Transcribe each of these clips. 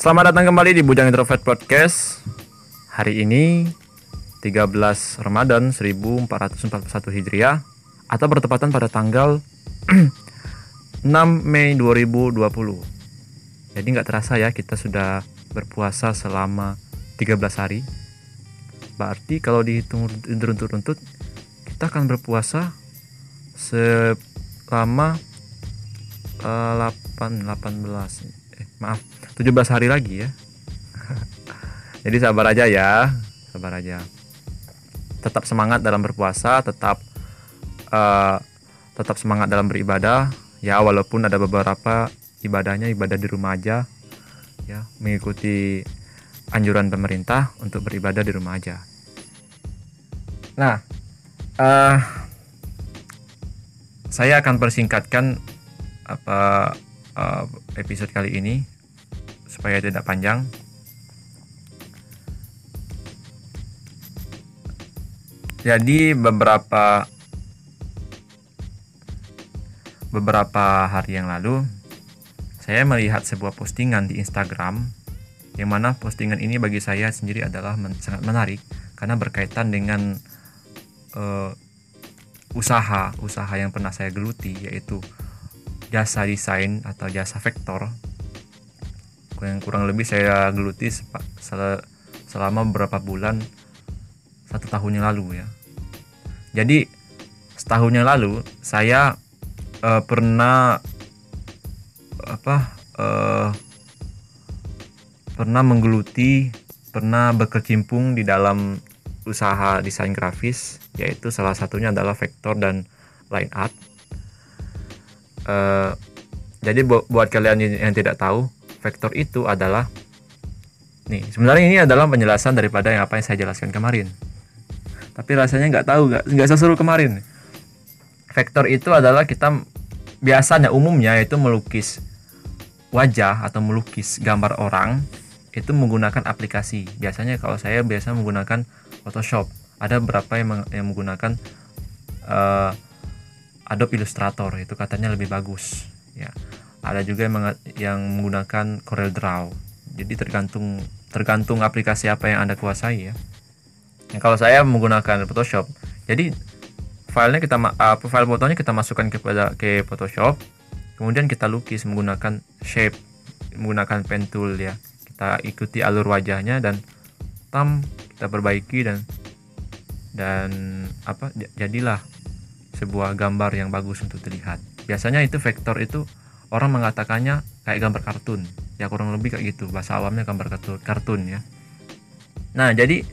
Selamat datang kembali di Bujang Introvert Podcast. Hari ini 13 Ramadan 1441 Hijriah atau bertepatan pada tanggal 6 Mei 2020. Jadi nggak terasa ya kita sudah berpuasa selama 13 hari. Berarti kalau dihitung runtut-runtut kita akan berpuasa selama uh, 8 18 eh, maaf 17 hari lagi ya. Jadi sabar aja ya sabar aja. Tetap semangat dalam berpuasa tetap uh, tetap semangat dalam beribadah. Ya walaupun ada beberapa ibadahnya ibadah di rumah aja ya mengikuti anjuran pemerintah untuk beribadah di rumah aja. Nah uh, saya akan persingkatkan apa uh, episode kali ini supaya tidak panjang. Jadi beberapa beberapa hari yang lalu saya melihat sebuah postingan di Instagram yang mana postingan ini bagi saya sendiri adalah men sangat menarik karena berkaitan dengan uh, usaha usaha yang pernah saya geluti yaitu jasa desain atau jasa vektor yang kurang lebih saya geluti selama beberapa bulan satu tahun yang lalu ya. Jadi setahun yang lalu saya uh, pernah apa uh, pernah menggeluti pernah berkecimpung di dalam usaha desain grafis yaitu salah satunya adalah vektor dan line art. Uh, jadi buat kalian yang tidak tahu vektor itu adalah nih sebenarnya ini adalah penjelasan daripada yang apa yang saya jelaskan kemarin. Tapi rasanya nggak tahu nggak nggak seseru kemarin. Vektor itu adalah kita biasanya umumnya itu melukis wajah atau melukis gambar orang itu menggunakan aplikasi. Biasanya kalau saya biasa menggunakan Photoshop. Ada beberapa yang, yang menggunakan uh, Adobe Illustrator itu katanya lebih bagus ya ada juga yang, yang menggunakan Corel Draw. Jadi tergantung tergantung aplikasi apa yang anda kuasai ya. Nah, kalau saya menggunakan Photoshop jadi filenya kita apa file fotonya kita masukkan kepada ke Photoshop. Kemudian kita lukis menggunakan shape menggunakan pen tool ya. Kita ikuti alur wajahnya dan tam kita perbaiki dan dan apa jadilah sebuah gambar yang bagus untuk dilihat. Biasanya itu vektor itu orang mengatakannya kayak gambar kartun. Ya kurang lebih kayak gitu. Bahasa awamnya gambar kartun kartun ya. Nah jadi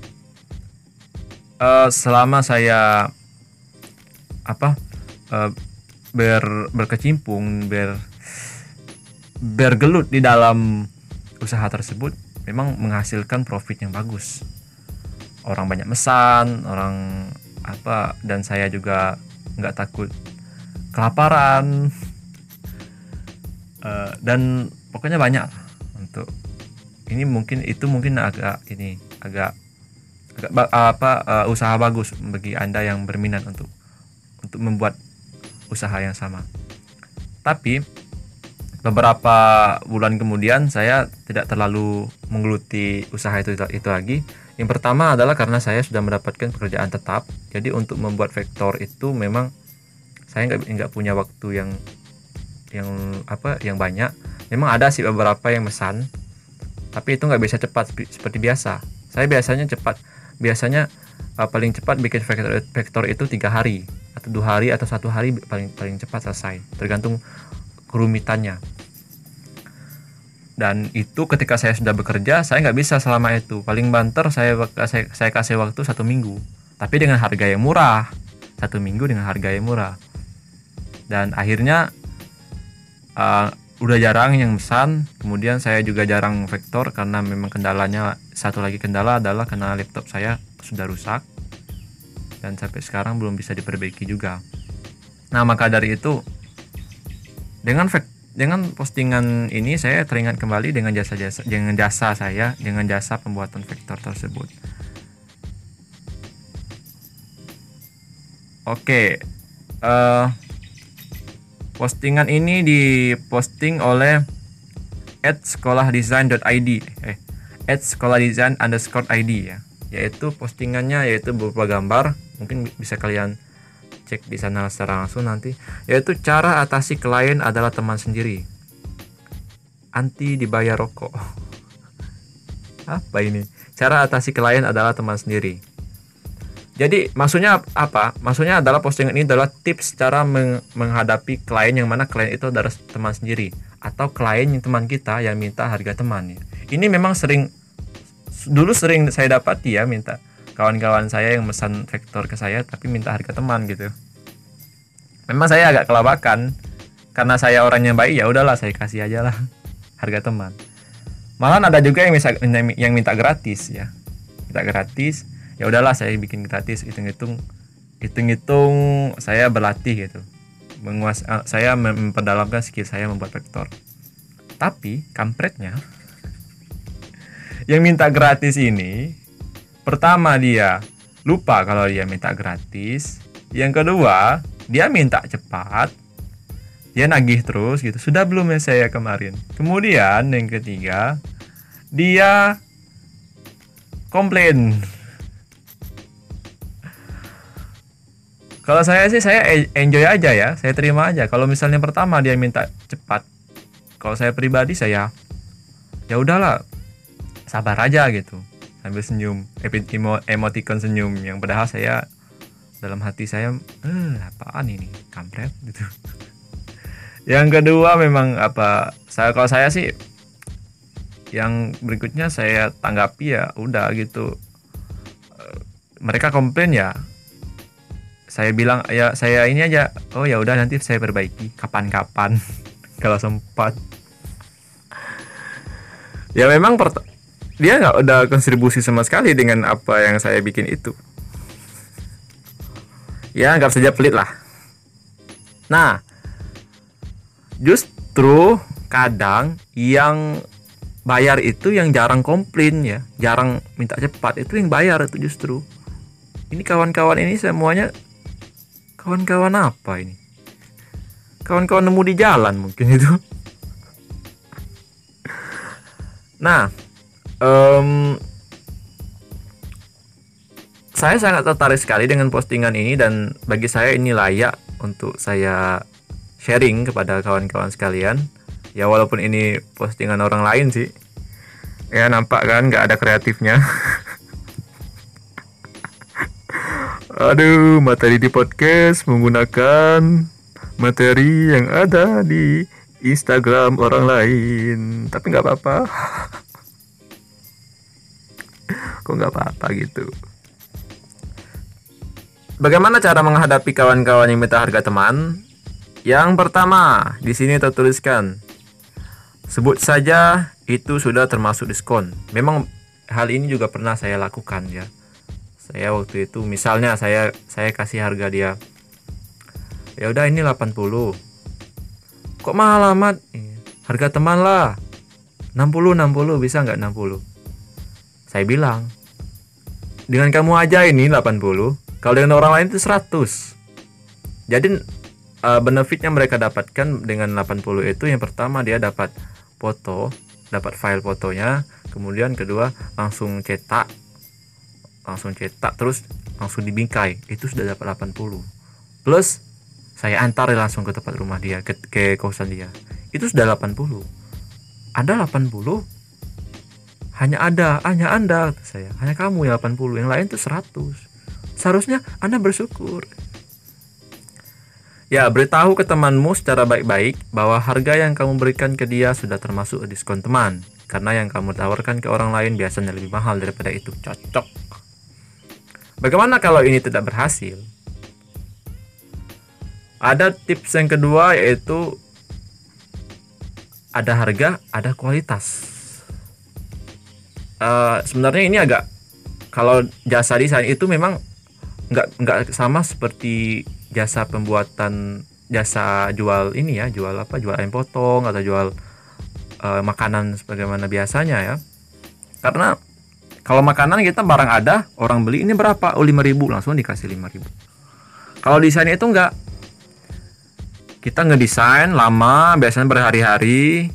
uh, selama saya apa uh, ber berkecimpung ber bergelut di dalam usaha tersebut memang menghasilkan profit yang bagus. Orang banyak mesan orang apa dan saya juga nggak takut kelaparan uh, dan pokoknya banyak untuk ini mungkin itu mungkin agak ini agak agak apa uh, usaha bagus bagi anda yang berminat untuk untuk membuat usaha yang sama. Tapi beberapa bulan kemudian saya tidak terlalu menggeluti usaha itu itu lagi. Yang pertama adalah karena saya sudah mendapatkan pekerjaan tetap. Jadi untuk membuat vektor itu memang saya nggak punya waktu yang yang apa yang banyak. Memang ada sih beberapa yang mesan tapi itu nggak bisa cepat seperti biasa. Saya biasanya cepat biasanya uh, paling cepat bikin vektor, vektor itu tiga hari atau dua hari atau satu hari paling paling cepat selesai tergantung kerumitannya. Dan itu ketika saya sudah bekerja saya nggak bisa selama itu. Paling banter saya, saya saya kasih waktu satu minggu tapi dengan harga yang murah. Satu minggu dengan harga yang murah. Dan akhirnya uh, udah jarang yang pesan. Kemudian saya juga jarang vektor karena memang kendalanya satu lagi kendala adalah karena laptop saya sudah rusak. Dan sampai sekarang belum bisa diperbaiki juga. Nah maka dari itu dengan vek dengan postingan ini saya teringat kembali dengan jasa-jasa dengan jasa saya dengan jasa pembuatan vektor tersebut. Oke okay. uh, Postingan ini diposting oleh at sekolahdesain.id eh at sekolahdesain underscore id ya. Yaitu postingannya yaitu berupa gambar. Mungkin bisa kalian cek di sana secara langsung nanti. Yaitu cara atasi klien adalah teman sendiri. Anti dibayar rokok. Apa ini? Cara atasi klien adalah teman sendiri jadi maksudnya apa? Maksudnya adalah postingan ini adalah tips cara meng menghadapi klien yang mana klien itu adalah teman sendiri atau klien yang teman kita yang minta harga teman. Ya. Ini memang sering dulu sering saya dapati ya minta kawan-kawan saya yang pesan vektor ke saya tapi minta harga teman gitu. Memang saya agak kelabakan karena saya orangnya baik ya udahlah saya kasih aja lah harga teman. Malah ada juga yang bisa yang minta gratis ya. Minta gratis ya udahlah saya bikin gratis hitung-hitung hitung-hitung saya berlatih gitu. Menguas uh, saya memperdalamkan skill saya membuat vektor. Tapi kampretnya yang minta gratis ini pertama dia lupa kalau dia minta gratis yang kedua dia minta cepat dia nagih terus gitu. Sudah belum ya saya kemarin? Kemudian yang ketiga dia komplain Kalau saya sih saya enjoy aja ya, saya terima aja. Kalau misalnya pertama dia minta cepat, kalau saya pribadi saya ya udahlah sabar aja gitu sambil senyum emo, emoticon senyum yang padahal saya dalam hati saya eh apaan ini kampret? Gitu. Yang kedua memang apa saya kalau saya sih yang berikutnya saya tanggapi ya udah gitu. Eh, mereka komplain ya saya bilang ya saya ini aja. Oh ya udah nanti saya perbaiki. Kapan-kapan? Kalau sempat. Ya memang dia nggak udah kontribusi sama sekali dengan apa yang saya bikin itu. Ya nggak saja pelit lah. Nah justru kadang yang bayar itu yang jarang komplain ya jarang minta cepat itu yang bayar itu justru. Ini kawan-kawan ini semuanya kawan-kawan apa ini? Kawan-kawan nemu di jalan mungkin itu. Nah um, saya sangat tertarik sekali dengan postingan ini dan bagi saya ini layak untuk saya sharing kepada kawan-kawan sekalian. Ya walaupun ini postingan orang lain sih. Ya nampak kan nggak ada kreatifnya Aduh, materi di podcast menggunakan materi yang ada di Instagram orang lain. Tapi nggak apa-apa. Kok nggak apa-apa gitu. Bagaimana cara menghadapi kawan-kawan yang minta harga teman? Yang pertama, di sini tertuliskan sebut saja itu sudah termasuk diskon. Memang hal ini juga pernah saya lakukan ya saya waktu itu misalnya saya saya kasih harga dia ya udah ini 80 kok mahal amat? Harga teman lah. 60 60 bisa nggak 60 saya bilang dengan kamu aja ini 80 kalau dengan orang lain itu 100 jadi uh, benefitnya mereka dapatkan dengan 80 itu yang pertama dia dapat foto dapat file fotonya kemudian kedua langsung cetak langsung cetak terus langsung dibingkai. Itu sudah dapat 80 plus saya antar langsung ke tempat rumah dia ke, ke kosan dia. Itu sudah 80 ada 80 hanya ada hanya anda saya. Hanya kamu yang 80 yang lain tuh 100 seharusnya anda bersyukur. Ya, beritahu ke temanmu secara baik-baik bahwa harga yang kamu berikan ke dia sudah termasuk diskon teman. Karena yang kamu tawarkan ke orang lain biasanya lebih mahal daripada itu. Cocok. Bagaimana kalau ini tidak berhasil? Ada tips yang kedua yaitu ada harga, ada kualitas. Uh, sebenarnya ini agak kalau jasa desain itu memang nggak nggak sama seperti jasa pembuatan jasa jual ini ya jual apa jual ayam potong atau jual uh, makanan sebagaimana biasanya ya karena kalau makanan kita barang ada, orang beli ini berapa? Oh 5000 langsung dikasih 5000. Kalau desain itu enggak. Kita ngedesain lama, biasanya berhari-hari.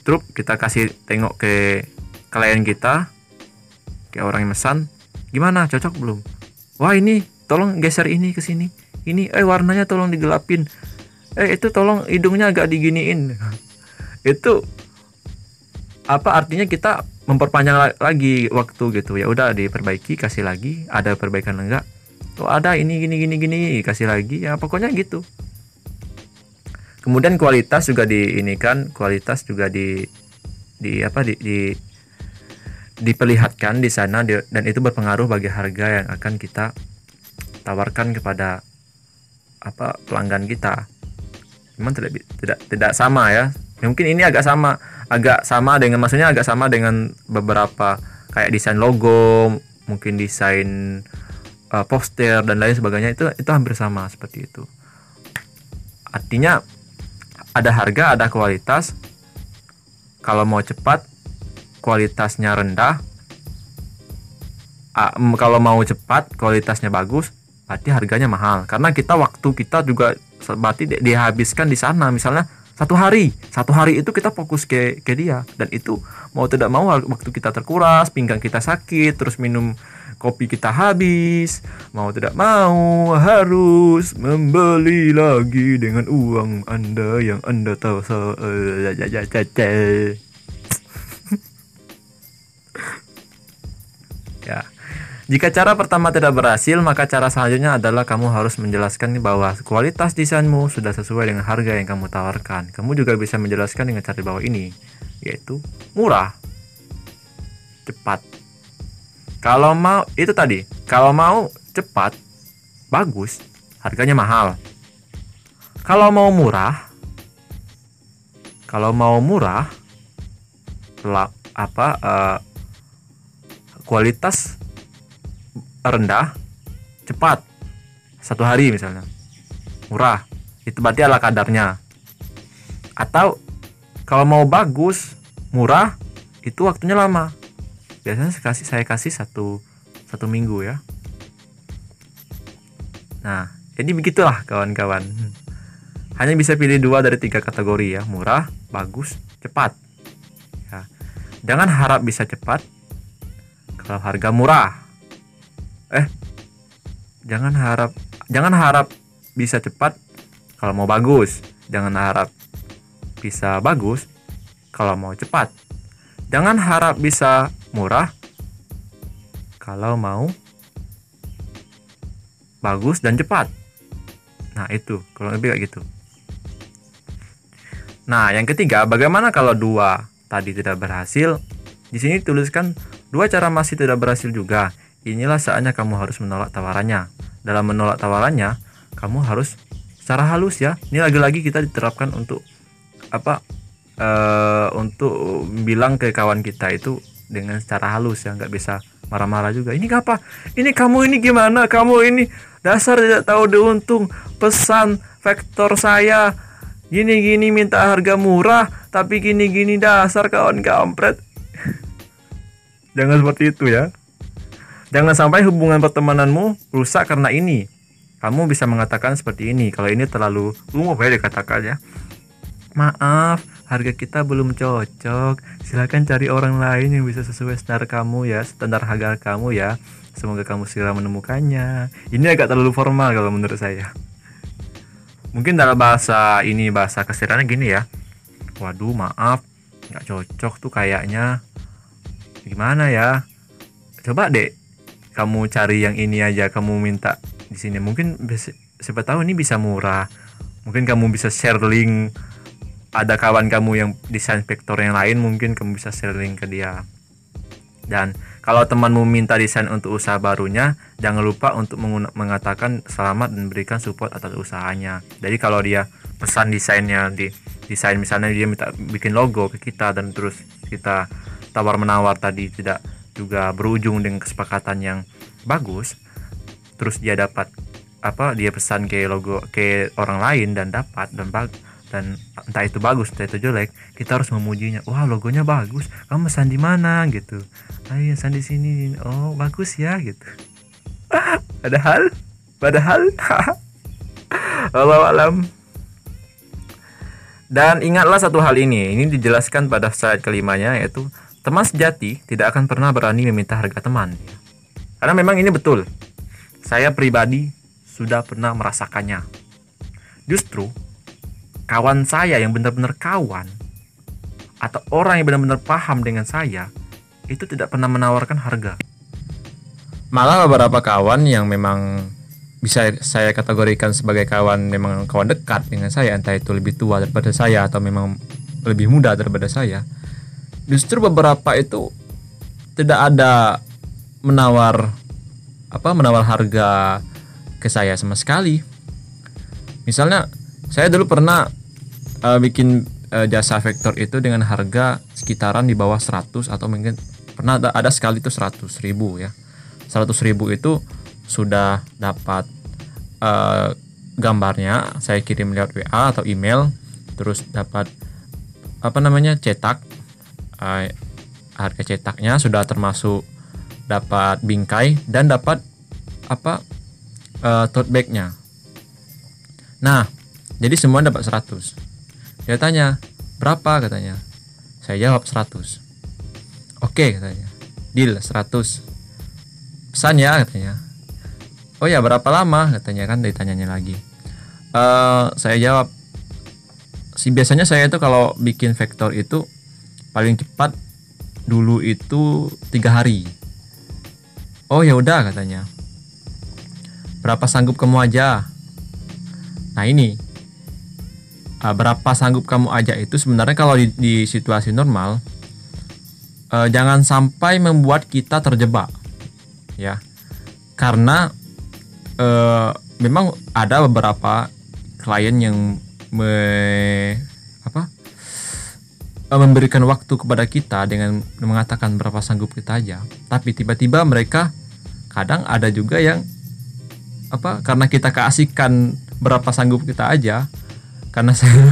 truk kita kasih tengok ke klien kita ke orang yang mesan gimana cocok belum wah ini tolong geser ini ke sini ini eh warnanya tolong digelapin eh itu tolong hidungnya agak diginiin itu apa artinya kita memperpanjang lagi waktu gitu? Ya udah diperbaiki kasih lagi. Ada perbaikan enggak? Oh ada ini gini gini gini kasih lagi. Ya pokoknya gitu. Kemudian kualitas juga di ini kan kualitas juga di di apa di, di diperlihatkan di sana dan itu berpengaruh bagi harga yang akan kita tawarkan kepada apa pelanggan kita. Memang tidak tidak tidak sama ya mungkin ini agak sama agak sama dengan maksudnya agak sama dengan beberapa kayak desain logo mungkin desain uh, poster dan lain sebagainya itu itu hampir sama seperti itu. Artinya ada harga ada kualitas. Kalau mau cepat kualitasnya rendah. Uh, kalau mau cepat kualitasnya bagus berarti harganya mahal. Karena kita waktu kita juga berarti dihabiskan di sana. Misalnya satu hari. Satu hari itu kita fokus ke ke dia. Dan itu mau tidak mau waktu kita terkuras pinggang kita sakit terus minum kopi kita habis mau tidak mau harus membeli lagi dengan uang anda yang anda tahu. So, uh, ya jika cara pertama tidak berhasil, maka cara selanjutnya adalah kamu harus menjelaskan bahwa kualitas desainmu sudah sesuai dengan harga yang kamu tawarkan. Kamu juga bisa menjelaskan dengan cara di bawah ini, yaitu murah, cepat. Kalau mau itu tadi, kalau mau cepat, bagus, harganya mahal. Kalau mau murah, kalau mau murah, apa uh, kualitas rendah cepat. Satu hari misalnya. Murah. Itu berarti ala kadarnya. Atau kalau mau bagus murah itu waktunya lama. Biasanya saya kasih saya kasih satu satu minggu ya. Nah jadi begitulah kawan-kawan. Hanya bisa pilih dua dari tiga kategori ya. Murah bagus cepat. Ya. jangan harap bisa cepat. Kalau harga murah eh jangan harap jangan harap bisa cepat kalau mau bagus. Jangan harap bisa bagus kalau mau cepat. Jangan harap bisa murah kalau mau bagus dan cepat. Nah itu. Kalau lebih kayak gitu. Nah yang ketiga bagaimana kalau dua tadi tidak berhasil? Di sini tuliskan dua cara masih tidak berhasil juga inilah saatnya kamu harus menolak tawarannya. Dalam menolak tawarannya, kamu harus secara halus ya. Ini lagi-lagi kita diterapkan untuk apa? Uh, untuk bilang ke kawan kita itu dengan secara halus ya, nggak bisa marah-marah juga. Ini apa? Ini kamu ini gimana? Kamu ini dasar tidak tahu diuntung. Pesan vektor saya gini-gini minta harga murah, tapi gini-gini dasar kawan kampret. Jangan seperti itu ya. Jangan sampai hubungan pertemananmu rusak karena ini. Kamu bisa mengatakan seperti ini. Kalau ini terlalu umum ya dikatakan ya. Maaf, harga kita belum cocok. Silahkan cari orang lain yang bisa sesuai standar kamu ya, standar harga kamu ya. Semoga kamu segera menemukannya. Ini agak terlalu formal kalau menurut saya. Mungkin dalam bahasa ini bahasa keserahannya gini ya. Waduh, maaf, nggak cocok tuh kayaknya. Gimana ya? Coba deh kamu cari yang ini aja kamu minta di sini. Mungkin siapa tahu ini bisa murah. Mungkin kamu bisa share link. Ada kawan kamu yang desain vektor yang lain mungkin kamu bisa share link ke dia. Dan kalau temanmu minta desain untuk usaha barunya jangan lupa untuk mengatakan selamat dan berikan support atas usahanya. Jadi kalau dia pesan desainnya di desain misalnya dia minta bikin logo ke kita dan terus kita tawar menawar tadi tidak juga berujung dengan kesepakatan yang bagus terus dia dapat apa dia pesan ke logo ke orang lain dan dapat dan bag dan entah itu bagus entah itu jelek kita harus memujinya. Wah logonya bagus kamu pesan di mana gitu. Ayo pesan di sini oh bagus ya gitu. Padahal padahal Allah alam Dan ingatlah satu hal ini, ini dijelaskan pada slide kelimanya yaitu teman sejati tidak akan pernah berani meminta harga teman. Karena memang ini betul. Saya pribadi sudah pernah merasakannya. Justru kawan saya yang benar-benar kawan atau orang yang benar-benar paham dengan saya itu tidak pernah menawarkan harga. Malah beberapa kawan yang memang bisa saya kategorikan sebagai kawan memang kawan dekat dengan saya entah itu lebih tua daripada saya atau memang lebih muda daripada saya justru beberapa itu tidak ada menawar apa menawar harga ke saya sama sekali. Misalnya saya dulu pernah uh, bikin uh, jasa vektor itu dengan harga sekitaran di bawah 100 atau mungkin pernah ada, ada sekali itu 100 ribu ya. 100 ribu itu sudah dapat uh, gambarnya saya kirim lewat WA atau email terus dapat apa namanya cetak uh, harga cetaknya sudah termasuk dapat bingkai dan dapat apa uh, tote bagnya. Nah jadi semua dapat 100 dia tanya berapa? katanya. Saya jawab 100 oke katanya. Deal 100 pesan ya katanya. Oh ya berapa lama? katanya kan ditanyanya lagi. Uh, saya jawab si biasanya saya itu kalau bikin vektor itu paling cepat dulu itu tiga hari. Oh ya udah katanya. Berapa sanggup kamu aja? Nah ini. Uh, berapa sanggup kamu aja itu sebenarnya kalau di, di situasi normal uh, jangan sampai membuat kita terjebak ya. Karena uh, memang ada beberapa klien yang me, memberikan waktu kepada kita dengan mengatakan berapa sanggup kita aja. Tapi tiba-tiba mereka kadang ada juga yang apa karena kita keasikan berapa sanggup kita aja karena saya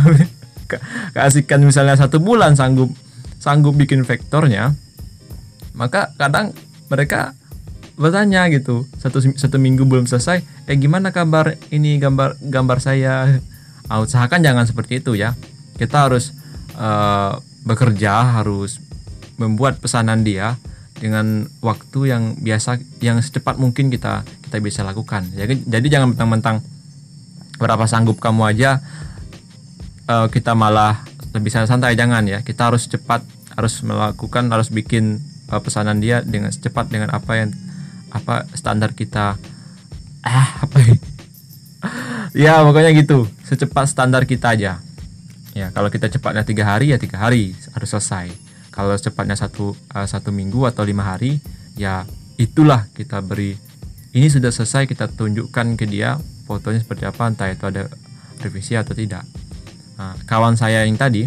keasikan misalnya satu bulan sanggup sanggup bikin vektornya maka kadang mereka bertanya gitu satu satu minggu belum selesai eh gimana kabar ini gambar gambar saya? Uh, usahakan jangan seperti itu ya. Kita harus uh, bekerja harus membuat pesanan dia dengan waktu yang biasa yang secepat mungkin kita kita bisa lakukan. Jadi jadi jangan mentang-mentang berapa sanggup kamu aja uh, kita malah lebih santai jangan ya kita harus cepat harus melakukan harus bikin uh, pesanan dia dengan secepat dengan apa yang apa standar kita. Ah apa ya? Ya pokoknya gitu. Secepat standar kita aja ya kalau kita cepatnya tiga hari ya tiga hari harus selesai. Kalau cepatnya satu uh, satu minggu atau lima hari ya itulah kita beri. Ini sudah selesai kita tunjukkan ke dia fotonya seperti apa entah itu ada revisi atau tidak. Nah, kawan saya yang tadi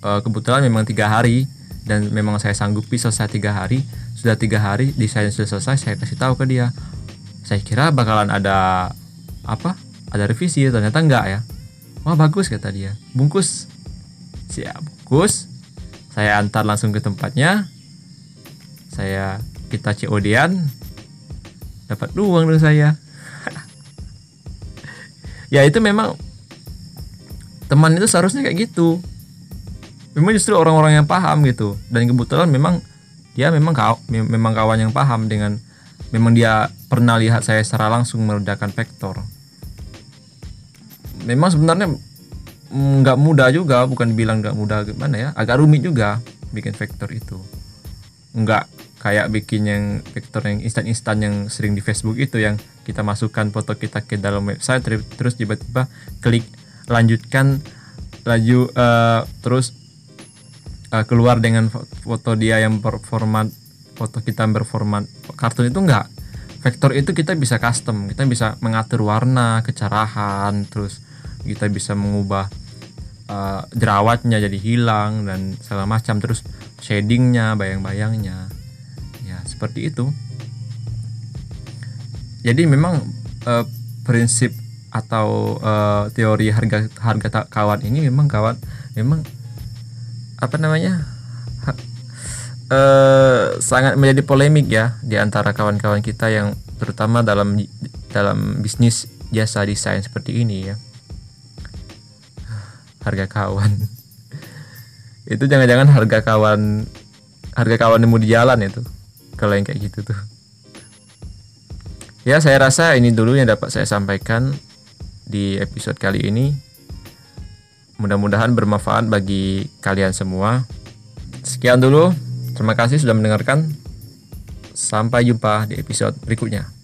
uh, kebetulan memang tiga hari dan memang saya sanggupi selesai tiga hari. Sudah tiga hari desain sudah selesai saya kasih tahu ke dia. Saya kira bakalan ada apa ada revisi ternyata enggak ya wah bagus kata dia. Bungkus. Siap bungkus. Saya antar langsung ke tempatnya. Saya kita COD-an dapat uang dari saya. Ya itu memang teman itu seharusnya kayak gitu. Memang justru orang-orang yang paham gitu. Dan kebetulan memang dia memang kau memang kawan yang paham dengan memang dia pernah lihat saya secara langsung meledakan vektor memang sebenarnya nggak mudah juga bukan bilang nggak mudah gimana ya agak rumit juga bikin vektor itu. Nggak kayak bikin yang vektor yang instan-instan yang sering di Facebook itu yang kita masukkan foto kita ke dalam website terus tiba-tiba klik lanjutkan laju uh, terus uh, keluar dengan foto dia yang berformat foto kita berformat kartun itu enggak vektor itu kita bisa custom kita bisa mengatur warna kecerahan terus kita bisa mengubah uh, jerawatnya jadi hilang dan segala macam terus shadingnya bayang-bayangnya. Ya seperti itu. Jadi memang uh, prinsip atau uh, teori harga harga kawan ini memang kawan memang apa namanya uh, sangat menjadi polemik ya di antara kawan-kawan kita yang terutama dalam dalam bisnis jasa desain seperti ini ya harga kawan. Itu jangan-jangan harga kawan harga kawan nemu di jalan itu. Kalau yang kayak gitu tuh. Ya saya rasa ini dulu yang dapat saya sampaikan di episode kali ini. Mudah-mudahan bermanfaat bagi kalian semua. Sekian dulu. Terima kasih sudah mendengarkan. Sampai jumpa di episode berikutnya